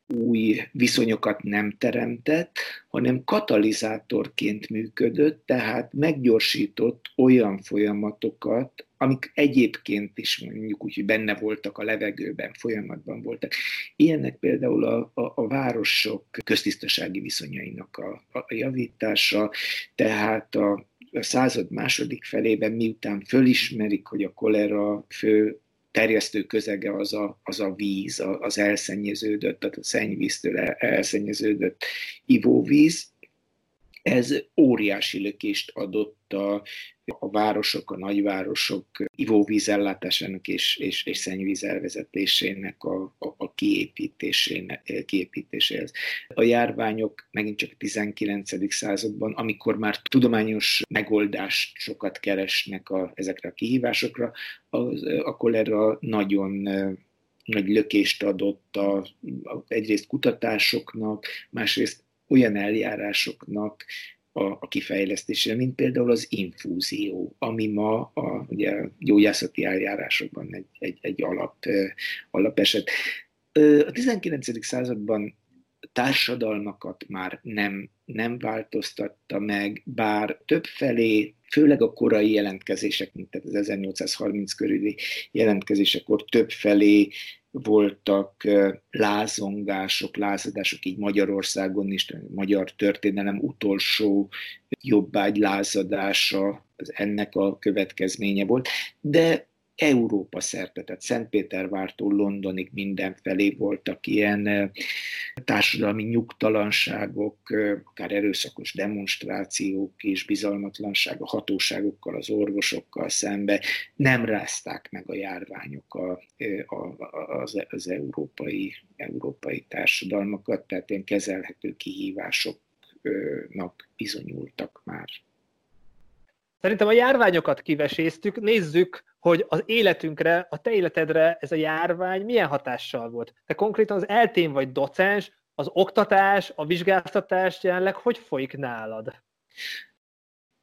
új viszonyokat nem teremtett, hanem katalizátorként működött, tehát meggyorsított olyan folyamatokat, amik egyébként is mondjuk úgy, hogy benne voltak a levegőben, folyamatban voltak. Ilyenek például a, a, a városok köztisztasági viszonyainak a, a javítása, tehát a, a század második felében, miután fölismerik, hogy a kolera fő terjesztő közege az a, az a víz, az elszennyeződött, tehát a szennyvíztől elszennyeződött ivóvíz. Ez óriási lökést adott a a városok, a nagyvárosok ivóvízellátásának és, és, és szennyvíz elvezetésének a, a, a kiépítéséhez. A járványok megint csak a 19. században, amikor már tudományos megoldást sokat keresnek a, ezekre a kihívásokra, az, a kolera nagyon nagy lökést adott a, a, egyrészt kutatásoknak, másrészt olyan eljárásoknak, a, a kifejlesztésére, mint például az infúzió, ami ma a ugye, gyógyászati eljárásokban egy, egy, egy alap, alapeset. A 19. században társadalmakat már nem, nem változtatta meg, bár többfelé, főleg a korai jelentkezések, mint az 1830 körüli jelentkezésekor többfelé voltak lázongások, lázadások így Magyarországon is, magyar történelem utolsó jobbágy lázadása, ennek a következménye volt, de Európa szerte, tehát Szentpétervártól Londonig mindenfelé voltak ilyen társadalmi nyugtalanságok, akár erőszakos demonstrációk és bizalmatlanság a hatóságokkal, az orvosokkal szembe. Nem rázták meg a járványok a, a, az, az európai, európai társadalmakat, tehát ilyen kezelhető kihívásoknak bizonyultak már. Szerintem a járványokat kiveséztük, nézzük, hogy az életünkre, a te életedre ez a járvány milyen hatással volt. Te konkrétan az eltén vagy docens, az oktatás, a vizsgáztatás jelenleg hogy folyik nálad?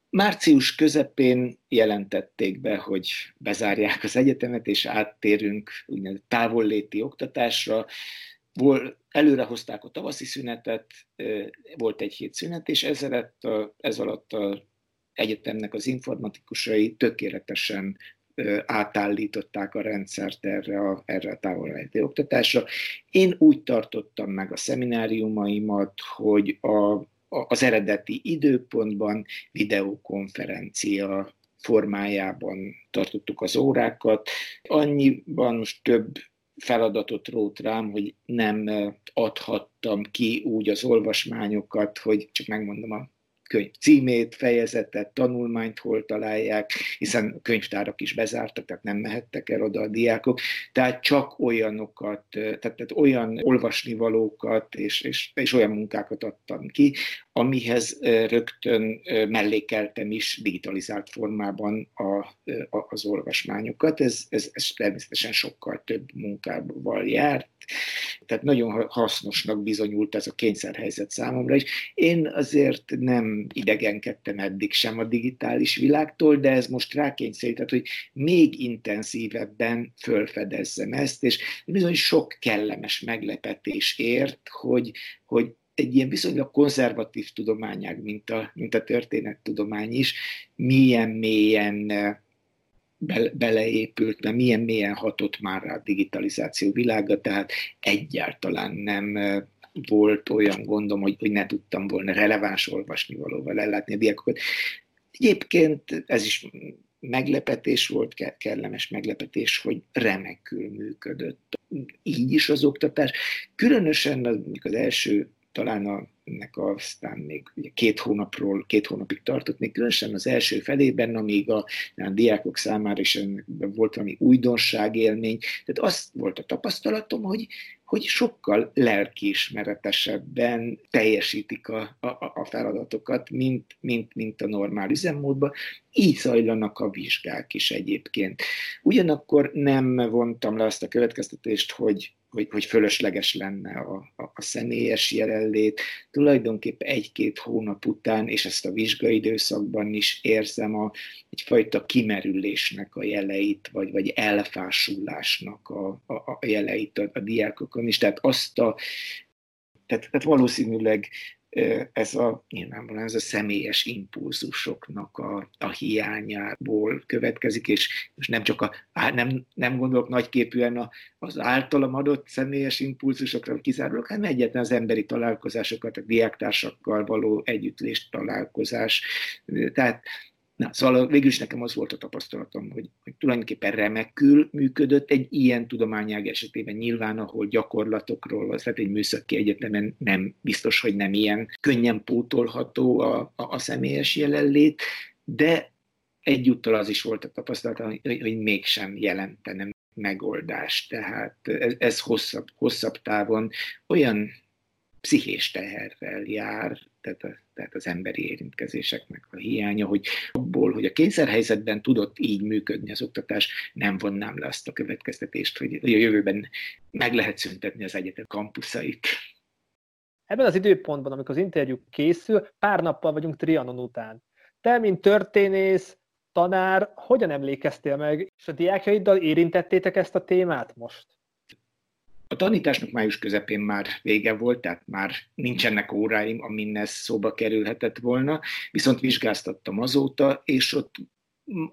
Március közepén jelentették be, hogy bezárják az egyetemet, és áttérünk úgynevezett távolléti oktatásra. Vol, előre hozták a tavaszi szünetet, volt egy hét szünet, és ez alatt, a, ez alatt a egyetemnek az informatikusai tökéletesen átállították a rendszert erre a, erre a távolrejti oktatásra. Én úgy tartottam meg a szemináriumaimat, hogy a, az eredeti időpontban videokonferencia formájában tartottuk az órákat. Annyiban most több feladatot rót rám, hogy nem adhattam ki úgy az olvasmányokat, hogy csak megmondom a könyv címét, fejezetet, tanulmányt hol találják, hiszen könyvtárak is bezártak, tehát nem mehettek el oda a diákok, tehát csak olyanokat, tehát, tehát olyan olvasnivalókat és, és, és olyan munkákat adtam ki, amihez rögtön mellékeltem is digitalizált formában a, a, az olvasmányokat. Ez, ez, ez természetesen sokkal több munkával járt, tehát nagyon hasznosnak bizonyult ez a kényszerhelyzet számomra is. Én azért nem idegenkedtem eddig sem a digitális világtól, de ez most rákényszerített, hogy még intenzívebben fölfedezzem ezt, és bizony sok kellemes meglepetés ért, hogy, hogy egy ilyen viszonylag konzervatív tudományág, mint a, mint a történettudomány is, milyen mélyen be, beleépült, mert milyen mélyen hatott már rá a digitalizáció világa, tehát egyáltalán nem volt olyan gondom, hogy, hogy ne tudtam volna releváns olvasni valóval ellátni a diákokat. Egyébként ez is meglepetés volt, kellemes meglepetés, hogy remekül működött. Így is az oktatás. Különösen az, az első talán a, ennek aztán még két hónapról, két hónapig tartott, még különösen az első felében, amíg a, a diákok számára is volt valami újdonság élmény. Tehát az volt a tapasztalatom, hogy, hogy sokkal lelkiismeretesebben teljesítik a, a, a feladatokat, mint, mint, mint a normál üzemmódban. Így zajlanak a vizsgák is egyébként. Ugyanakkor nem vontam le azt a következtetést, hogy hogy, hogy fölösleges lenne a, a, a személyes jelenlét. Tulajdonképpen egy-két hónap után, és ezt a vizsgaidőszakban is érzem a, egyfajta kimerülésnek a jeleit, vagy, vagy elfásulásnak a, a, a jeleit a, a diákokon is. Tehát azt a tehát, tehát valószínűleg ez a, nyilvánvalóan ez a személyes impulzusoknak a, a hiányából következik, és most nem csak a, nem, nem gondolok nagyképűen a, az általam adott személyes impulzusokra kizárólag, hanem egyetlen az emberi találkozásokat, a diáktársakkal való együttlést találkozás. Tehát Na, szóval végül is nekem az volt a tapasztalatom, hogy, hogy tulajdonképpen remekül működött egy ilyen tudományág esetében nyilván, ahol gyakorlatokról, az lehet egy műszaki egyetemen nem biztos, hogy nem ilyen könnyen pótolható a, a, a személyes jelenlét, de egyúttal az is volt a tapasztalatom, hogy, hogy mégsem jelentenem megoldást. Tehát ez, ez hosszabb, hosszabb távon olyan pszichés teherrel jár, tehát, a, tehát az emberi érintkezéseknek a hiánya, hogy abból, hogy a kényszerhelyzetben tudott így működni az oktatás, nem vonnám le azt a következtetést, hogy a jövőben meg lehet szüntetni az egyetem kampuszait. Ebben az időpontban, amikor az interjú készül, pár nappal vagyunk Trianon után. Te, mint történész, tanár, hogyan emlékeztél meg, és a diákjaiddal érintettétek ezt a témát most? A tanításnak május közepén már vége volt, tehát már nincsenek óráim, amin ez szóba kerülhetett volna, viszont vizsgáztattam azóta, és ott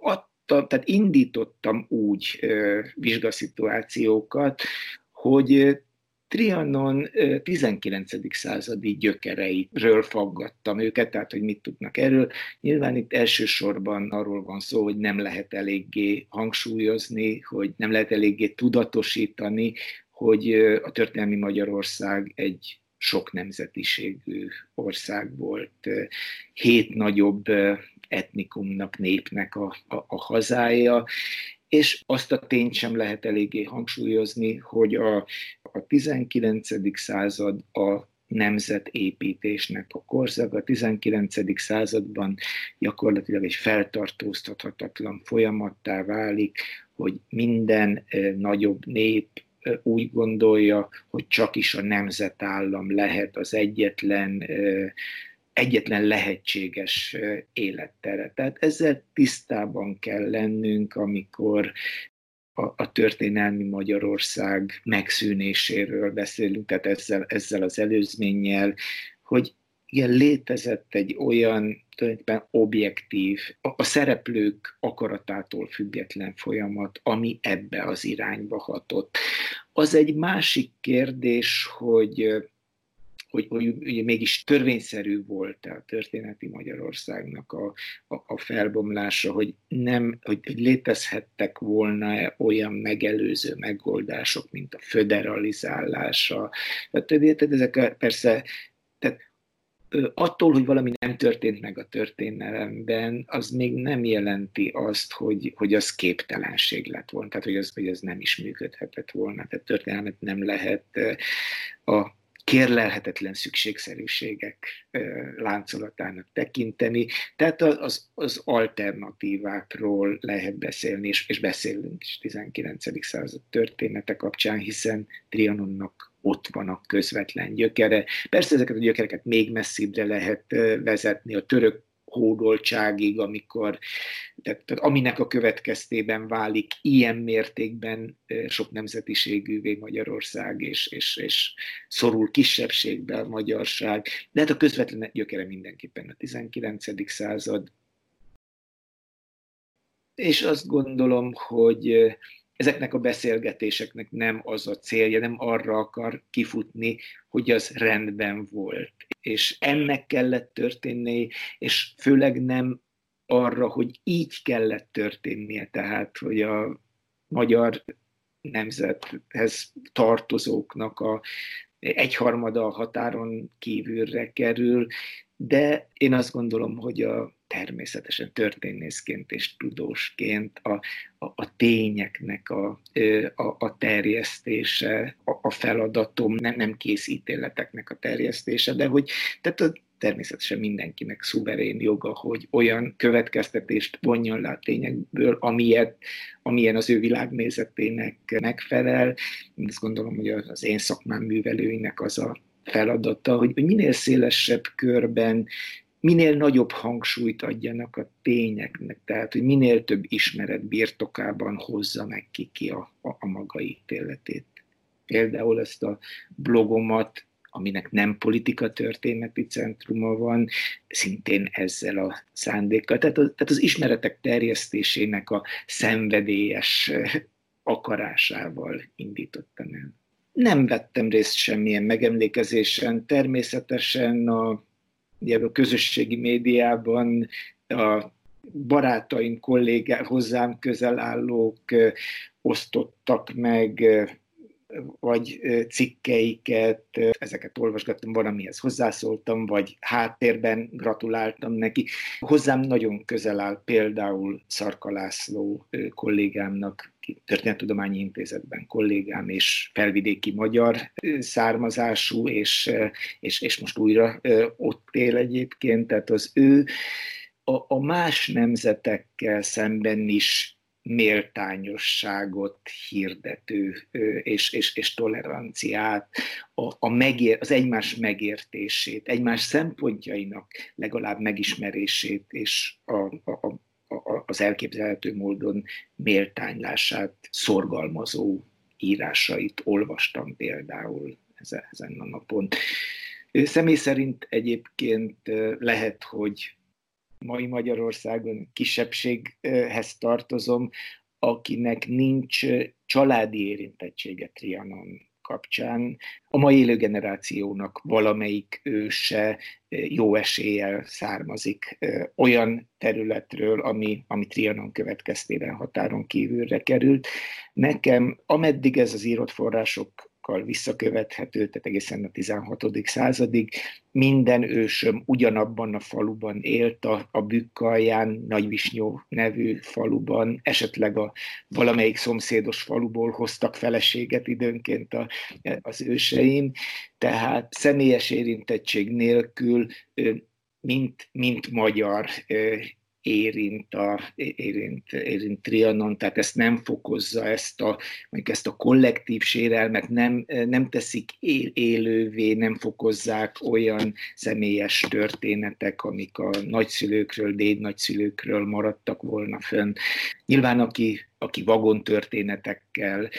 adta, tehát indítottam úgy ö, vizsgaszituációkat, hogy Trianon 19. századi gyökereiről faggattam őket, tehát hogy mit tudnak erről. Nyilván itt elsősorban arról van szó, hogy nem lehet eléggé hangsúlyozni, hogy nem lehet eléggé tudatosítani, hogy a történelmi Magyarország egy sok nemzetiségű ország volt, hét nagyobb etnikumnak, népnek a, a, a hazája, és azt a tényt sem lehet eléggé hangsúlyozni, hogy a, a 19. század a nemzetépítésnek a korszak. A 19. században gyakorlatilag egy feltartóztathatatlan folyamattá válik, hogy minden nagyobb nép úgy gondolja, hogy csak is a nemzetállam lehet az egyetlen egyetlen lehetséges élettere. Tehát ezzel tisztában kell lennünk, amikor a, a történelmi Magyarország megszűnéséről beszélünk, tehát ezzel, ezzel az előzménnyel, hogy igen, létezett egy olyan tulajdonképpen objektív, a, a szereplők akaratától független folyamat, ami ebbe az irányba hatott. Az egy másik kérdés, hogy hogy, hogy ugye mégis törvényszerű volt a történeti Magyarországnak a, a, a felbomlása, hogy nem, hogy, létezhettek volna olyan megelőző megoldások, mint a föderalizálása. Tehát, tehát ezek persze tehát attól, hogy valami nem történt meg a történelemben, az még nem jelenti azt, hogy, hogy az képtelenség lett volna, tehát hogy az, hogy az nem is működhetett volna. Tehát történelmet nem lehet a kérlelhetetlen szükségszerűségek láncolatának tekinteni. Tehát az, az alternatívákról lehet beszélni, és, és beszélünk is 19. század története kapcsán, hiszen Trianonnak ott van a közvetlen gyökere. Persze ezeket a gyökereket még messzibbre lehet vezetni, a török hódoltságig, amikor, tehát, aminek a következtében válik ilyen mértékben sok nemzetiségűvé Magyarország, és, és, és szorul kisebbségbe a magyarság. De hát a közvetlen gyökere mindenképpen a 19. század, és azt gondolom, hogy ezeknek a beszélgetéseknek nem az a célja, nem arra akar kifutni, hogy az rendben volt. És ennek kellett történni, és főleg nem arra, hogy így kellett történnie, tehát, hogy a magyar nemzethez tartozóknak a egyharmada a határon kívülre kerül, de én azt gondolom, hogy a természetesen történészként és tudósként a, a, a tényeknek a, a, a terjesztése, a, a feladatom, nem, nem készítéleteknek a terjesztése, de hogy tehát a, természetesen mindenkinek szuverén joga, hogy olyan következtetést vonjon le a tényekből, amilyet, amilyen az ő világnézetének megfelel. Én azt gondolom, hogy az én szakmám művelőinek az a feladata, hogy minél szélesebb körben minél nagyobb hangsúlyt adjanak a tényeknek, tehát hogy minél több ismeret birtokában hozza meg ki, a, a, a maga ítéletét. Például ezt a blogomat, aminek nem politika történeti centruma van, szintén ezzel a szándékkal. Tehát, a, tehát az ismeretek terjesztésének a szenvedélyes akarásával indítottam el. Nem vettem részt semmilyen megemlékezésen, természetesen a ugye a közösségi médiában a barátaim, kollégák, hozzám közel állók osztottak meg vagy cikkeiket, ezeket olvasgattam, valamihez hozzászóltam, vagy háttérben gratuláltam neki. Hozzám nagyon közel áll például Szarka László kollégámnak, Történettudományi Intézetben kollégám, és felvidéki magyar származású, és, és, és most újra ott él egyébként, tehát az ő a, a más nemzetekkel szemben is méltányosságot hirdető és, és, és toleranciát, a, a megér, az egymás megértését, egymás szempontjainak legalább megismerését és a, a, a, az elképzelhető módon méltánylását szorgalmazó írásait olvastam például ezen a napon. Személy szerint egyébként lehet, hogy mai Magyarországon kisebbséghez tartozom, akinek nincs családi érintettsége Trianon kapcsán. A mai élő generációnak valamelyik őse jó eséllyel származik olyan területről, ami, ami Trianon következtében határon kívülre került. Nekem, ameddig ez az írott források forrásokkal visszakövethető, tehát egészen a 16. századig. Minden ősöm ugyanabban a faluban élt, a, a Bükkalján, Nagyvisnyó nevű faluban, esetleg a valamelyik szomszédos faluból hoztak feleséget időnként a, az őseim, tehát személyes érintettség nélkül mint, mint magyar érint, a, érint, érint Trianon, tehát ezt nem fokozza, ezt a, ezt a kollektív sérelmet nem, nem teszik él, élővé, nem fokozzák olyan személyes történetek, amik a nagyszülőkről, dédnagyszülőkről maradtak volna fönn. Nyilván aki, aki vagon történetekkel,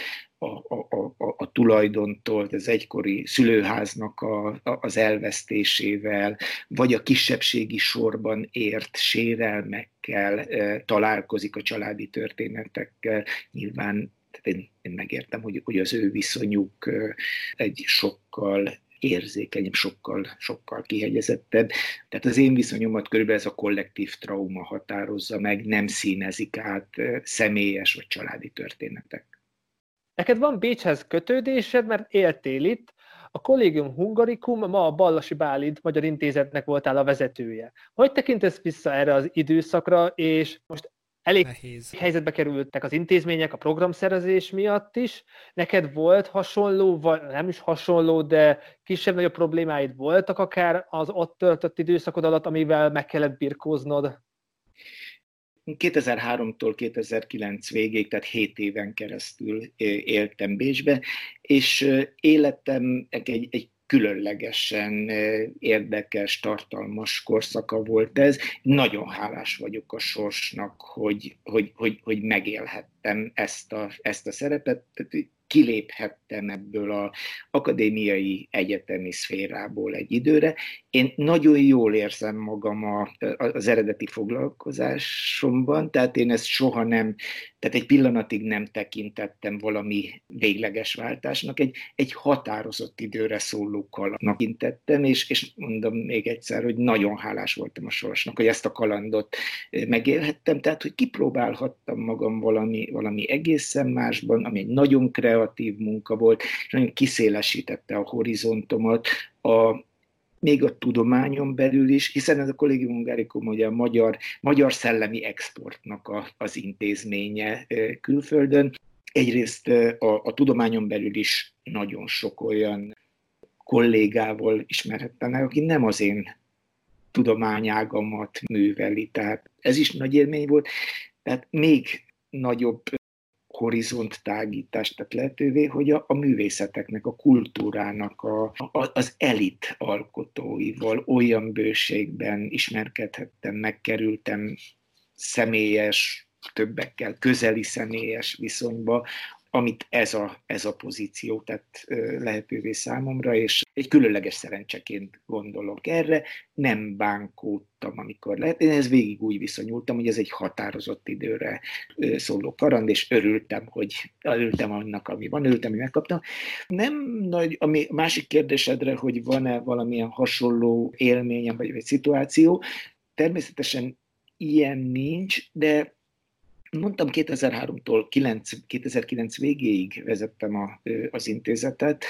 a, a, a, a tulajdontól, az egykori szülőháznak a, a, az elvesztésével, vagy a kisebbségi sorban ért sérelmekkel e, találkozik a családi történetekkel. Nyilván tehát én, én megértem, hogy, hogy az ő viszonyuk egy sokkal érzékenyebb, sokkal, sokkal kihegyezettebb. Tehát az én viszonyomat körülbelül ez a kollektív trauma határozza meg, nem színezik át személyes vagy családi történetek. Neked van Bécshez kötődésed, mert éltél itt, a Collegium Hungaricum, ma a Ballasi Bálint Magyar Intézetnek voltál a vezetője. Hogy tekintesz vissza erre az időszakra, és most elég Nehéz. helyzetbe kerültek az intézmények a programszerzés miatt is. Neked volt hasonló, vagy nem is hasonló, de kisebb-nagyobb problémáid voltak akár az ott töltött időszakod alatt, amivel meg kellett birkóznod? 2003-tól 2009 végéig, tehát 7 éven keresztül éltem Bécsbe, és életem egy, egy különlegesen érdekes, tartalmas korszaka volt ez. Nagyon hálás vagyok a sorsnak, hogy, hogy, hogy, hogy megélhettem ezt a, ezt a szerepet. Kiléphettem ebből az akadémiai egyetemi szférából egy időre. Én nagyon jól érzem magam a, az eredeti foglalkozásomban, tehát én ezt soha nem, tehát egy pillanatig nem tekintettem valami végleges váltásnak, egy, egy határozott időre szóló kalandnak tekintettem, és, és mondom még egyszer, hogy nagyon hálás voltam a sorsnak, hogy ezt a kalandot megélhettem, tehát hogy kipróbálhattam magam valami, valami egészen másban, ami egy nagyon kreatív munka volt, és nagyon kiszélesítette a horizontomat, a, még a tudományon belül is, hiszen ez a Collegium Hungaricum ugye a magyar, magyar szellemi exportnak a, az intézménye külföldön. Egyrészt a, a tudományon belül is nagyon sok olyan kollégával ismerhettem meg, aki nem az én tudományágamat műveli, tehát ez is nagy élmény volt, tehát még nagyobb horizont tágítást tett lehetővé, hogy a, a művészeteknek, a kultúrának, a, a, az elit alkotóival olyan bőségben ismerkedhettem, megkerültem személyes, többekkel közeli személyes viszonyba, amit ez a, ez a pozíció tett lehetővé számomra, és egy különleges szerencseként gondolok erre. Nem bánkódtam, amikor lehet. Én ez végig úgy viszonyultam, hogy ez egy határozott időre szóló karand, és örültem, hogy örültem annak, ami van, örültem, hogy megkaptam. Nem nagy, ami másik kérdésedre, hogy van-e valamilyen hasonló élményem, vagy, vagy szituáció, természetesen ilyen nincs, de Mondtam, 2003-tól 2009 végéig vezettem a, az intézetet,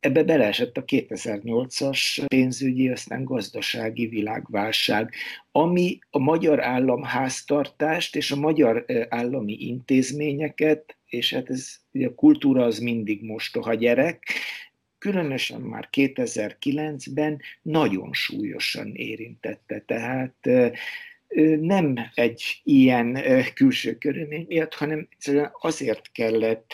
ebbe beleesett a 2008-as pénzügyi, aztán gazdasági világválság, ami a magyar állam háztartást és a magyar állami intézményeket, és hát ez ugye a kultúra az mindig mostoha gyerek, különösen már 2009-ben nagyon súlyosan érintette. Tehát nem egy ilyen külső körülmény miatt, hanem azért kellett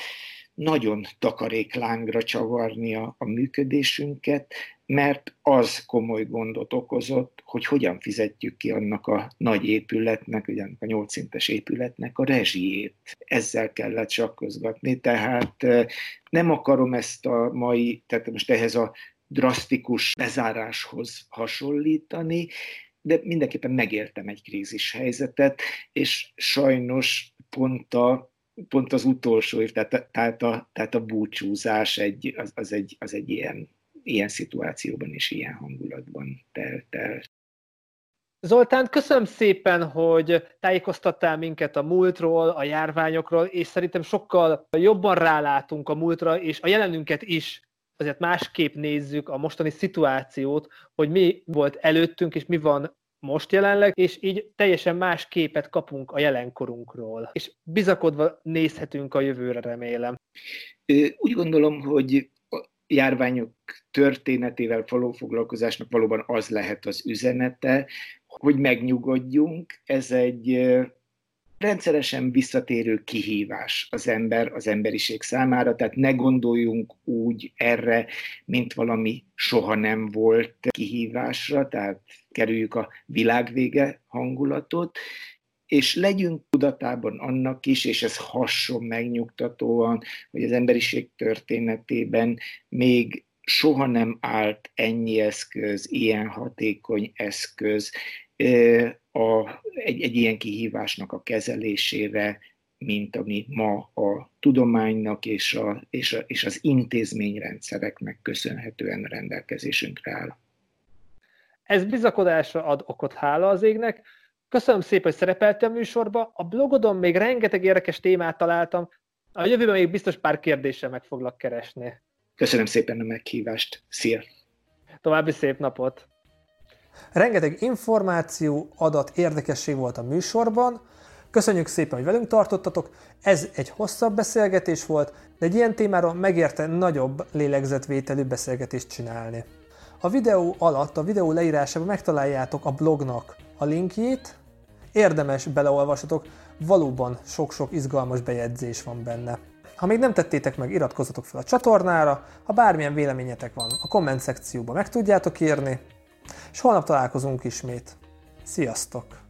nagyon takaréklángra csavarni a, a működésünket, mert az komoly gondot okozott, hogy hogyan fizetjük ki annak a nagy épületnek, ugye a nyolcszintes épületnek a rezsijét. Ezzel kellett sakkozgatni, tehát nem akarom ezt a mai, tehát most ehhez a drasztikus bezáráshoz hasonlítani, de mindenképpen megéltem egy krízis helyzetet, és sajnos pont, a, pont az utolsó év, tehát, tehát, a, tehát a búcsúzás egy, az, az, egy, az egy ilyen, ilyen szituációban és ilyen hangulatban telt el. Zoltán, köszönöm szépen, hogy tájékoztattál minket a múltról, a járványokról, és szerintem sokkal jobban rálátunk a múltra, és a jelenünket is azért másképp nézzük a mostani szituációt, hogy mi volt előttünk, és mi van most jelenleg, és így teljesen más képet kapunk a jelenkorunkról. És bizakodva nézhetünk a jövőre, remélem. Úgy gondolom, hogy a járványok történetével való foglalkozásnak valóban az lehet az üzenete, hogy megnyugodjunk. Ez egy rendszeresen visszatérő kihívás az ember, az emberiség számára, tehát ne gondoljunk úgy erre, mint valami soha nem volt kihívásra, tehát kerüljük a világvége hangulatot, és legyünk tudatában annak is, és ez hasson megnyugtatóan, hogy az emberiség történetében még soha nem állt ennyi eszköz, ilyen hatékony eszköz a, egy, egy ilyen kihívásnak a kezelésére, mint ami ma a tudománynak és, a, és, a, és az intézményrendszereknek köszönhetően rendelkezésünkre áll. Ez bizakodásra ad okot, hála az égnek. Köszönöm szépen, hogy szerepeltem a műsorba. A blogodon még rengeteg érdekes témát találtam. A jövőben még biztos pár kérdéssel meg foglak keresni. Köszönöm szépen a meghívást. Szia! További szép napot! Rengeteg információ, adat, érdekesség volt a műsorban. Köszönjük szépen, hogy velünk tartottatok. Ez egy hosszabb beszélgetés volt, de egy ilyen témáról megérte nagyobb lélegzetvételű beszélgetést csinálni. A videó alatt, a videó leírásában megtaláljátok a blognak a linkjét, érdemes beleolvasatok, valóban sok-sok izgalmas bejegyzés van benne. Ha még nem tettétek meg, iratkozzatok fel a csatornára, ha bármilyen véleményetek van, a komment szekcióban meg tudjátok írni, és holnap találkozunk ismét. Sziasztok!